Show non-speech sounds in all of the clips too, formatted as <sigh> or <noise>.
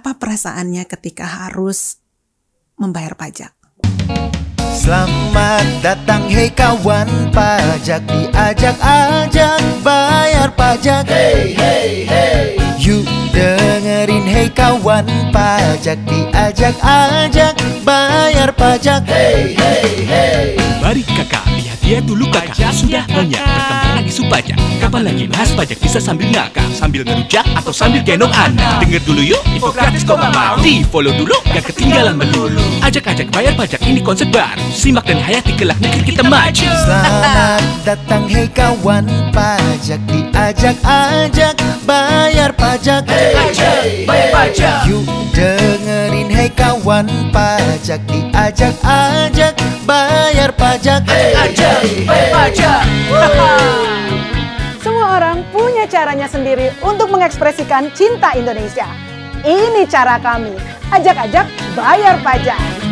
apa perasaannya ketika harus membayar pajak? Selamat datang hei kawan. Pajak diajak-ajak bayar pajak. Hey hey hey. Yuk dengerin hei kawan. Pajak diajak-ajak bayar pajak. Hey hey hey. Mari kakak, lihat dia dulu kakak Sudah banyak berkembang isu pajak Kapan lagi bahas pajak bisa sambil ngakak Sambil ngerujak atau sambil gendong anak. Dengar dulu yuk, info gratis kok gak mau? Di follow dulu, gak ketinggalan melulu Ajak-ajak bayar pajak ini konsep baru. Simak dan hayati kelak negeri kita maju. Selamat datang hei kawan. Pajak diajak-ajak bayar pajak. Hey Ajak, bayar pajak. Yuk dengerin hei kawan pajak diajak-ajak bayar pajak Ajak, bayar pajak Semua orang punya caranya sendiri untuk mengekspresikan cinta Indonesia. Ini cara kami. Ajak-ajak bayar pajak.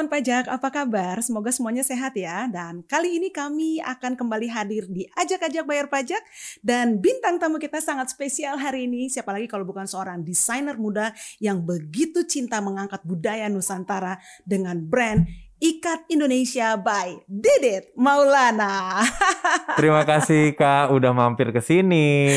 Kawan pajak, apa kabar? Semoga semuanya sehat ya. Dan kali ini kami akan kembali hadir di Ajak-Ajak Bayar Pajak. Dan bintang tamu kita sangat spesial hari ini. Siapa lagi kalau bukan seorang desainer muda yang begitu cinta mengangkat budaya Nusantara dengan brand Ikat Indonesia by Didit Maulana. <laughs> Terima kasih Kak udah mampir ke sini.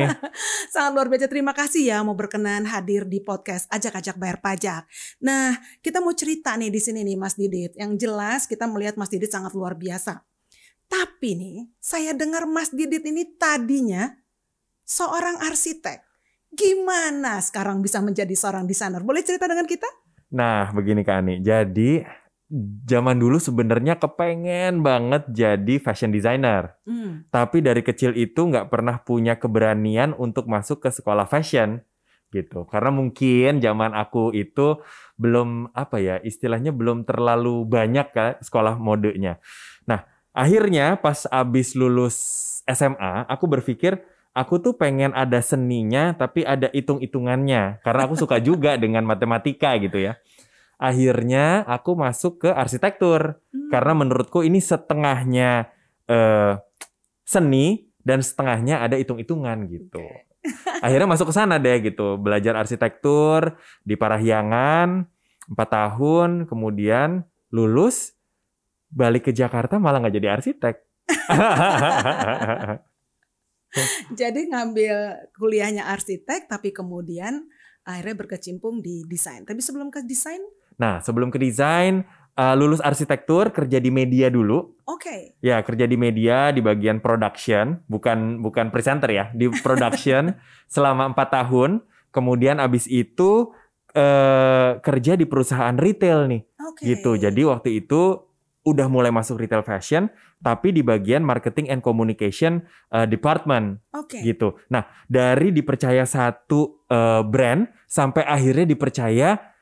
<laughs> Sangat luar biasa. Terima kasih ya mau berkenan hadir di podcast Ajak-Ajak Bayar Pajak. Nah, kita mau cerita nih di sini nih Mas Didit. Yang jelas kita melihat Mas Didit sangat luar biasa. Tapi nih, saya dengar Mas Didit ini tadinya seorang arsitek. Gimana sekarang bisa menjadi seorang desainer? Boleh cerita dengan kita? Nah, begini Kak Ani. Jadi zaman dulu sebenarnya kepengen banget jadi fashion designer. Hmm. Tapi dari kecil itu nggak pernah punya keberanian untuk masuk ke sekolah fashion gitu. Karena mungkin zaman aku itu belum apa ya istilahnya belum terlalu banyak kan sekolah modenya. Nah akhirnya pas abis lulus SMA aku berpikir aku tuh pengen ada seninya tapi ada hitung-hitungannya karena aku suka juga dengan matematika gitu ya. Akhirnya aku masuk ke arsitektur Hmm. karena menurutku ini setengahnya eh, seni dan setengahnya ada hitung-hitungan gitu. <laughs> Akhirnya masuk ke sana deh gitu, belajar arsitektur di Parahyangan 4 tahun, kemudian lulus balik ke Jakarta malah nggak jadi arsitek. <laughs> Jadi ngambil kuliahnya arsitek tapi kemudian akhirnya berkecimpung di desain. Tapi sebelum ke desain, nah, sebelum ke desain, eh, lulus arsitektur kerja di media dulu. oke. Ya, kerja di media di bagian production, bukan bukan presenter ya, di production <laughs> selama empat tahun. Kemudian abis itu eh, kerja di perusahaan retail nih, Oke. gitu. Jadi waktu itu udah mulai masuk retail fashion, tapi di bagian marketing and communication eh, department, Oke. gitu. Nah, dari dipercaya satu eh, brand sampai akhirnya dipercaya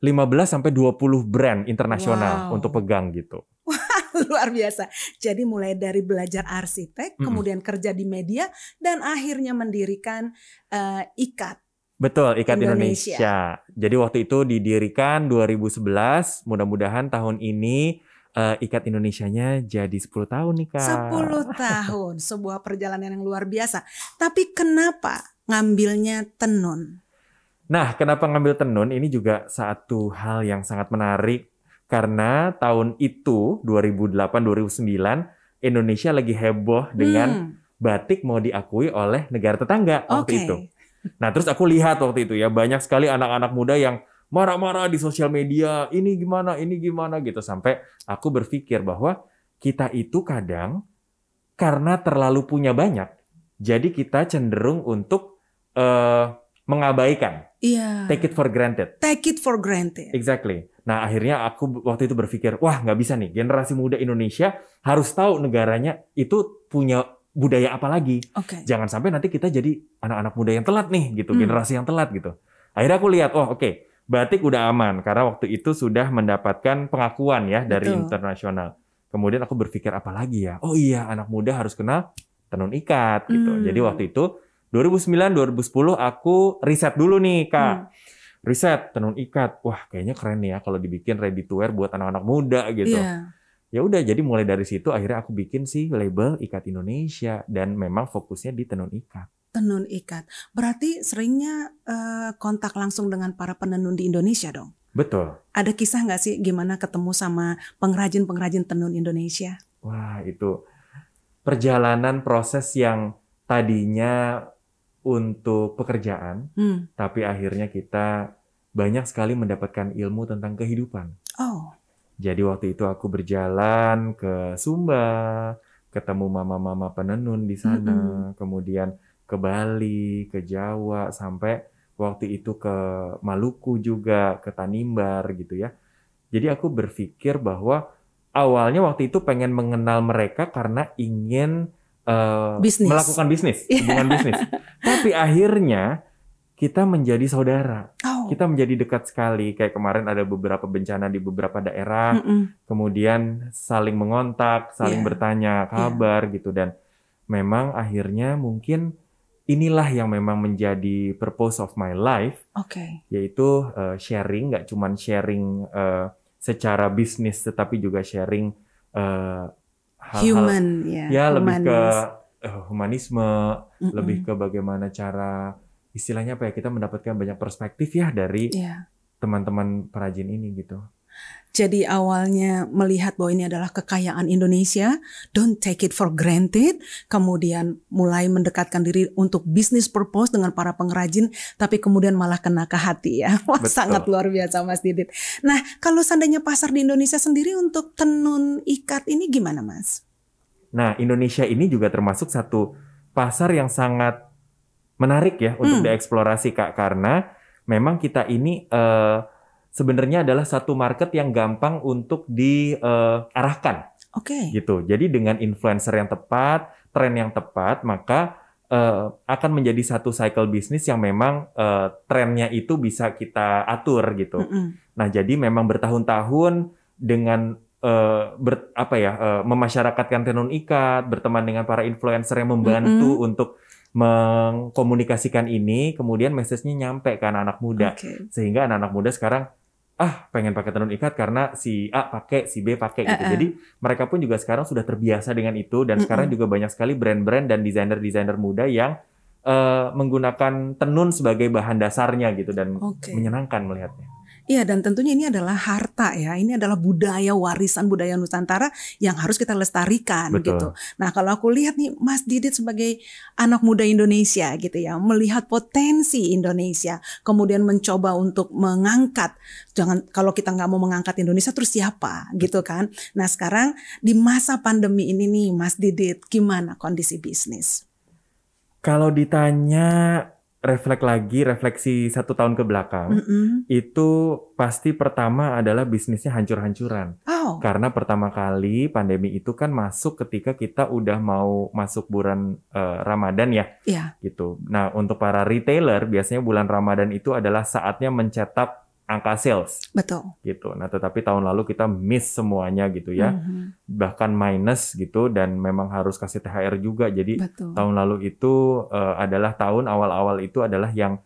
15 sampai 20 brand internasional Wow. untuk pegang gitu. <laughs> Luar biasa. Jadi mulai dari belajar arsitek, kemudian kerja di media, dan akhirnya mendirikan eh, IKAT. Betul, Ikat Indonesia. Indonesia. Jadi waktu itu didirikan 2011. Mudah-mudahan tahun ini eh, Ikat Indonesianya jadi 10 tahun nih, Kak. 10 <laughs> tahun, sebuah perjalanan yang luar biasa. Tapi kenapa ngambilnya tenun? Nah, kenapa ngambil tenun? Ini juga satu hal yang sangat menarik karena tahun itu 2008-2009 Indonesia lagi heboh dengan Hmm, batik mau diakui oleh negara tetangga Oke. waktu itu. Nah, terus aku lihat waktu itu ya banyak sekali anak-anak muda yang marah-marah di sosial media, ini gimana, ini gimana gitu sampai aku berpikir bahwa kita itu kadang karena terlalu punya banyak, jadi kita cenderung untuk eh, mengabaikan, Iya. take it for granted. Take it for granted. Exactly. Nah, akhirnya aku waktu itu berpikir, wah nggak bisa nih, generasi muda Indonesia harus tahu negaranya itu punya budaya apa lagi. Oke. Jangan sampai nanti kita jadi anak-anak muda yang telat nih, gitu, Hmm. generasi yang telat gitu. Akhirnya aku lihat, oh oke, batik udah aman karena waktu itu sudah mendapatkan pengakuan ya dari Betul. internasional. Kemudian aku berpikir apa lagi ya? Oh iya, anak muda harus kenal tenun ikat gitu. Hmm. Jadi waktu itu 2009 2010 aku riset dulu nih, Kak. Hmm. Riset tenun ikat. Wah, kayaknya keren nih ya kalau dibikin ready to wear buat anak-anak muda gitu. Iya. ya udah jadi mulai dari situ akhirnya aku bikin sih label ikat Indonesia dan memang fokusnya di tenun ikat. Tenun ikat. Berarti seringnya eh, kontak langsung dengan para penenun di Indonesia dong. Betul. Ada kisah nggak sih gimana ketemu sama pengrajin-pengrajin tenun Indonesia? Wah, itu perjalanan proses yang tadinya untuk pekerjaan, Hmm. tapi akhirnya kita banyak sekali mendapatkan ilmu tentang kehidupan. Oh, Jadi waktu itu aku berjalan ke Sumba, ketemu mama-mama penenun di sana, kemudian ke Bali, ke Jawa, sampai waktu itu ke Maluku juga, ke Tanimbar gitu ya. Jadi aku berpikir bahwa awalnya waktu itu pengen mengenal mereka karena ingin eh, Bisnis. melakukan bisnis, <laughs> Iya. hubungan bisnis. Tapi akhirnya kita menjadi saudara, oh. kita menjadi dekat sekali. Kayak kemarin ada beberapa bencana di beberapa daerah, Mm-mm. kemudian saling mengontak, saling Iya. bertanya kabar gitu dan memang akhirnya mungkin inilah yang memang menjadi purpose of my life Oke. yaitu eh, sharing nggak cuman sharing eh, secara bisnis tetapi juga sharing eh, hal-hal Human ya. ya lebih ke eh, humanisme Mm-mm. lebih ke bagaimana cara istilahnya apa ya kita mendapatkan banyak perspektif ya dari Iya. teman-teman perajin ini gitu Jadi awalnya melihat bahwa ini adalah kekayaan Indonesia, don't take it for granted. Kemudian mulai mendekatkan diri untuk business purpose dengan para pengrajin, tapi kemudian malah kena ke hati ya. <laughs> Wah, Betul. sangat luar biasa Mas Didit. Nah, kalau seandainya pasar di Indonesia sendiri untuk tenun ikat ini gimana Mas? Nah, Indonesia ini juga termasuk satu pasar yang sangat menarik ya untuk Hmm. dieksplorasi Kak karena memang kita ini eh, sebenarnya adalah satu market yang gampang untuk diarahkan Oke. gitu. Jadi dengan influencer yang tepat, tren yang tepat, maka eh, akan menjadi satu cycle bisnis yang memang eh, trennya itu bisa kita atur gitu. Mm-mm. Nah, jadi memang bertahun-tahun dengan eh, ber- apa ya eh, memasyarakatkan tenun ikat, berteman dengan para influencer yang membantu untuk mengkomunikasikan ini, kemudian message-nya nyampe ke anak-anak muda. Oke. Sehingga anak-anak muda sekarang ah pengen pakai tenun ikat karena si A pakai, si B pakai gitu. Eh-eh. Jadi mereka pun juga sekarang sudah terbiasa dengan itu dan Mm-mm. sekarang juga banyak sekali brand-brand dan desainer-desainer muda yang eh, menggunakan tenun sebagai bahan dasarnya gitu dan Oke. menyenangkan melihatnya. Iya dan tentunya ini adalah harta ya. Ini adalah budaya warisan budaya Nusantara yang harus kita lestarikan Betul. gitu. Nah kalau aku lihat nih Mas Didit sebagai anak muda Indonesia gitu ya, melihat potensi Indonesia, kemudian mencoba untuk mengangkat. Jangan kalau kita nggak mau mengangkat Indonesia terus siapa gitu kan? Nah sekarang di masa pandemi ini nih Mas Didit, gimana kondisi bisnis? Kalau ditanya refleks lagi, refleksi satu tahun ke belakang, Mm-mm. itu pasti pertama adalah bisnisnya hancur-hancuran. Oh, Karena pertama kali pandemi itu kan masuk ketika kita udah mau masuk bulan eh, Ramadan ya, iya, gitu. Nah, untuk para retailer biasanya bulan Ramadan itu adalah saatnya mencetak angka sales, betul. gitu. Nah, tetapi tahun lalu kita miss semuanya gitu ya, Mhm, bahkan minus gitu, dan memang harus kasih THR juga. Jadi betul. tahun lalu itu eh, adalah tahun awal-awal itu adalah yang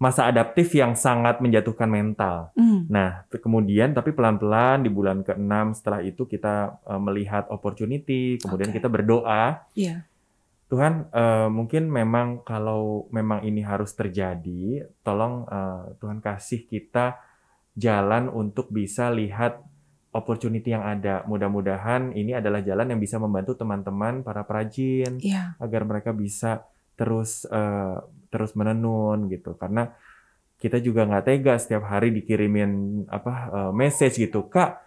masa adaptif yang sangat menjatuhkan mental. Mm, Nah, kemudian tapi pelan-pelan di bulan ke-6 setelah itu kita eh, melihat opportunity, kemudian Oke. kita berdoa, Iya. Tuhan eh, mungkin memang kalau memang ini harus terjadi, tolong eh, Tuhan kasih kita jalan untuk bisa lihat opportunity yang ada. Mudah-mudahan ini adalah jalan yang bisa membantu teman-teman para perajin Iya. agar mereka bisa terus eh, terus menenun gitu karena kita juga nggak tega setiap hari dikirimin apa eh, message gitu kak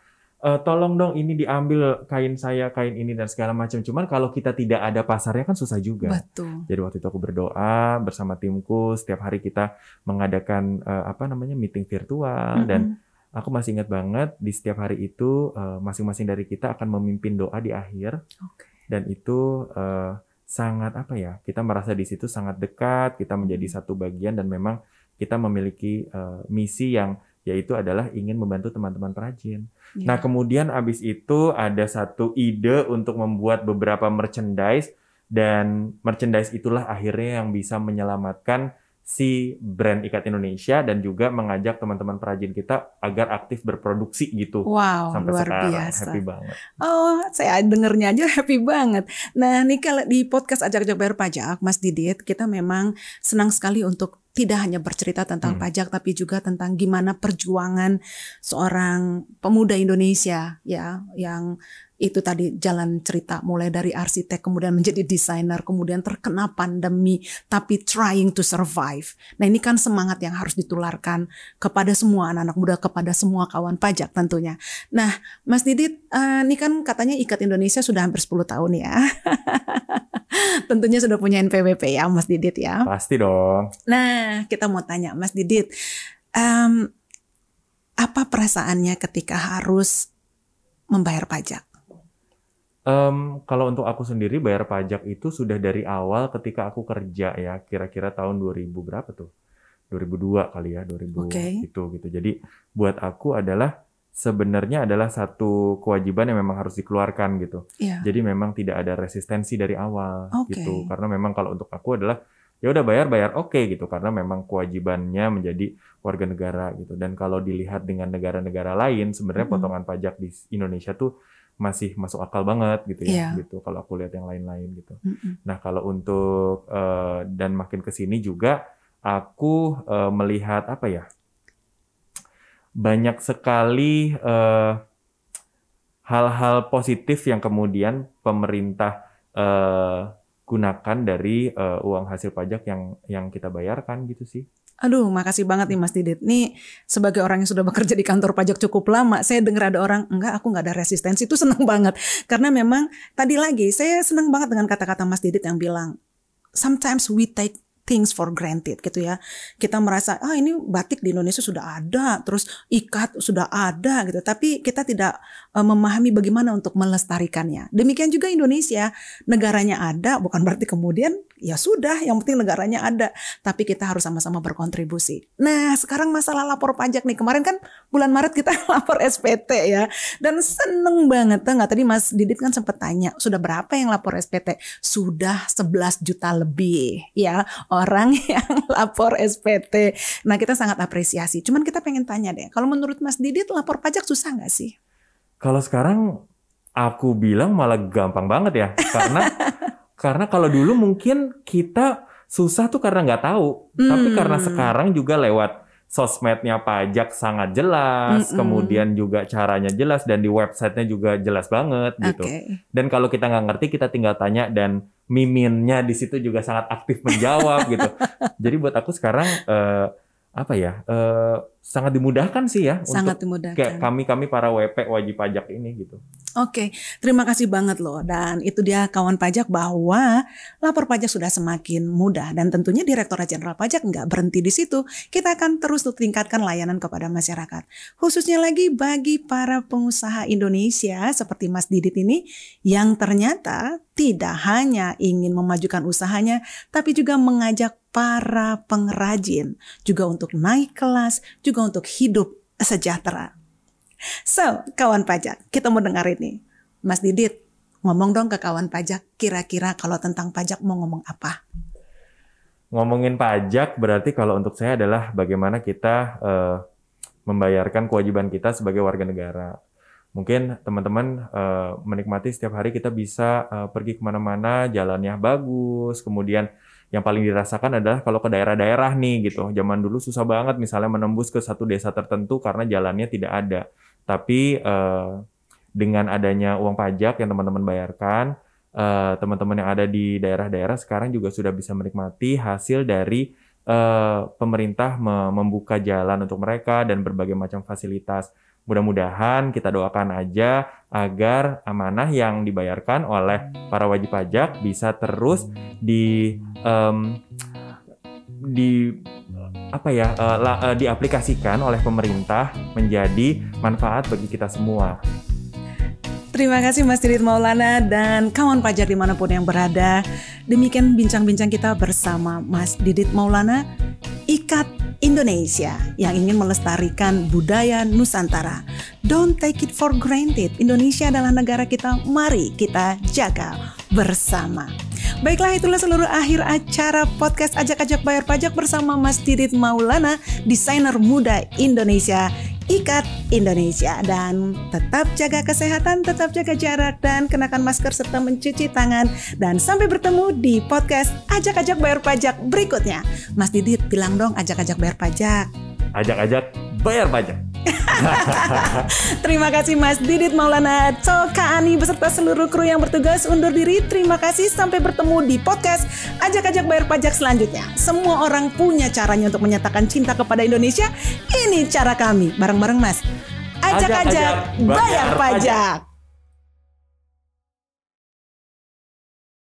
eh, tolong dong ini diambil kain saya kain ini dan segala macam cuman kalau kita tidak ada pasarnya kan susah juga Betul. jadi waktu itu aku berdoa bersama timku setiap hari kita mengadakan eh, apa namanya meeting virtual dan Mm-mm. aku masih ingat banget di setiap hari itu eh, masing-masing dari kita akan memimpin doa di akhir Oke. dan itu eh, sangat apa ya kita merasa di situ sangat dekat kita menjadi Hmm. satu bagian dan memang kita memiliki eh, misi yang yaitu adalah ingin membantu teman-teman perajin. Iya. Nah kemudian abis itu ada satu ide untuk membuat beberapa merchandise dan merchandise itulah akhirnya yang bisa menyelamatkan si brand Ikat Indonesia dan juga mengajak teman-teman perajin kita agar aktif berproduksi gitu. Wow, Sampai luar sekarang biasa. happy banget. Oh, saya dengernya aja happy banget. Nah, nih kalau di podcast Ajak-Ajak Bayar Pajak, Mas Didit, kita memang senang sekali untuk tidak hanya bercerita tentang Hmm. pajak, tapi juga tentang gimana perjuangan seorang pemuda Indonesia, ya, yang itu tadi jalan cerita mulai dari arsitek kemudian menjadi desainer kemudian terkena pandemi tapi trying to survive. Nah ini kan semangat yang harus ditularkan kepada semua anak-anak muda kepada semua kawan pajak tentunya. Nah Mas Didit eh, ini kan katanya Ikat Indonesia sudah hampir 10 tahun ya. <laughs> tentunya sudah punya NPWP ya Mas Didit ya. Pasti dong. Nah, kita mau tanya Mas Didit, em, apa perasaannya ketika harus membayar pajak? Em, kalau untuk aku sendiri bayar pajak itu sudah dari awal ketika aku kerja ya, kira-kira tahun 2000 berapa tuh? 2002 kali ya, 2000 Oke. itu gitu. Jadi buat aku adalah sebenarnya adalah satu kewajiban yang memang harus dikeluarkan gitu. Iya. Jadi memang tidak ada resistensi dari awal Oke. gitu. Karena memang kalau untuk aku adalah ya udah bayar bayar oke gitu karena memang kewajibannya menjadi warga negara gitu. Dan kalau dilihat dengan negara-negara lain sebenarnya Mm-mm. potongan pajak di Indonesia tuh masih masuk akal banget gitu ya Iya. gitu kalau aku lihat yang lain-lain gitu. Mm-mm. Nah, kalau untuk eh, dan makin ke sini juga aku eh, melihat apa ya? Banyak sekali eh, hal-hal positif yang kemudian pemerintah eh, gunakan dari eh, uang hasil pajak yang yang kita bayarkan gitu sih. Aduh, makasih banget nih Mas Didit. Nih sebagai orang yang sudah bekerja di kantor pajak cukup lama, saya dengar ada orang enggak, aku nggak ada resistensi itu seneng banget. Karena memang tadi lagi saya seneng banget dengan kata-kata Mas Didit yang bilang sometimes we take things for granted gitu ya. Kita merasa ah ini batik di Indonesia sudah ada, terus ikat sudah ada gitu. Tapi kita tidak eh, memahami bagaimana untuk melestarikannya. Demikian juga Indonesia, negaranya ada, bukan berarti kemudian ya sudah, yang penting negaranya ada. Tapi kita harus sama-sama berkontribusi. Nah sekarang masalah lapor pajak nih. Kemarin kan bulan Maret kita <laughs> lapor SPT ya. Dan seneng banget. Nggak tadi Mas Didit kan sempat tanya, sudah berapa yang lapor SPT? Sudah 11 juta lebih ya orang <laughs> yang lapor SPT. Nah kita sangat apresiasi. Cuman kita pengen tanya deh, kalau menurut Mas Didit lapor pajak susah nggak sih? Kalau sekarang aku bilang malah gampang banget ya, karena <laughs> karena kalau dulu mungkin kita susah tuh karena nggak tahu, tapi Hmm. karena sekarang juga lewat sosmednya pajak sangat jelas, Mm-mm. kemudian juga caranya jelas dan di websitenya juga jelas banget gitu. Dan kalau kita nggak ngerti kita tinggal tanya dan miminnya di situ juga sangat aktif menjawab gitu. <laughs> Jadi buat aku sekarang eh, apa ya eh, sangat dimudahkan sih ya Sangat untuk dimudahkan. kayak kami-kami para WP wajib pajak ini gitu. Oke, terima kasih banget loh. Dan itu dia kawan pajak bahwa lapor pajak sudah semakin mudah. Dan tentunya Direktorat Jenderal Pajak nggak berhenti di situ. Kita akan terus tingkatkan layanan kepada masyarakat. Khususnya lagi bagi para pengusaha Indonesia seperti Mas Didit ini yang ternyata tidak hanya ingin memajukan usahanya, tapi juga mengajak para pengrajin juga untuk naik kelas, juga untuk hidup sejahtera. So, kawan pajak, kita mau dengar ini. Mas Didit, ngomong dong ke kawan pajak, kira-kira kalau tentang pajak mau ngomong apa? Ngomongin pajak berarti kalau untuk saya adalah bagaimana kita eh, membayarkan kewajiban kita sebagai warga negara. Mungkin teman-teman eh, menikmati setiap hari kita bisa eh, pergi ke mana-mana, jalannya bagus, kemudian yang paling dirasakan adalah kalau ke daerah-daerah nih gitu. Zaman dulu susah banget misalnya menembus ke satu desa tertentu karena jalannya tidak ada. Tapi eh, dengan adanya uang pajak yang teman-teman bayarkan, eh, teman-teman yang ada di daerah-daerah sekarang juga sudah bisa menikmati hasil dari eh, pemerintah me- membuka jalan untuk mereka dan berbagai macam fasilitas. Mudah-mudahan kita doakan aja agar amanah yang dibayarkan oleh para wajib pajak bisa terus di em, di apa ya eh, la- eh, diaplikasikan oleh pemerintah menjadi manfaat bagi kita semua. Terima kasih Mas Didit Maulana dan kawan pajak di mana pun yang berada. Demikian bincang-bincang kita bersama Mas Didit Maulana, Ikat Indonesia yang ingin melestarikan budaya Nusantara. Don't take it for granted. Indonesia adalah negara kita, mari kita jaga. bersama. Baiklah itulah seluruh akhir acara podcast Ajak-Ajak Bayar Pajak bersama Mas Didit Maulana, desainer muda Indonesia Ikat Indonesia dan tetap jaga kesehatan, tetap jaga jarak dan kenakan masker serta mencuci tangan dan sampai bertemu di podcast Ajak-ajak bayar pajak berikutnya. Mas Didit bilang dong ajak-ajak bayar pajak. Ajak-ajak bayar pajak. <laughs> Terima kasih Mas Didit Maulana Toka Ani beserta seluruh kru yang bertugas undur diri. Terima kasih sampai bertemu di podcast Ajak-ajak bayar pajak selanjutnya. Semua orang punya caranya untuk menyatakan cinta kepada Indonesia. Ini cara kami bareng-bareng Mas. Ajak-ajak bayar pajak.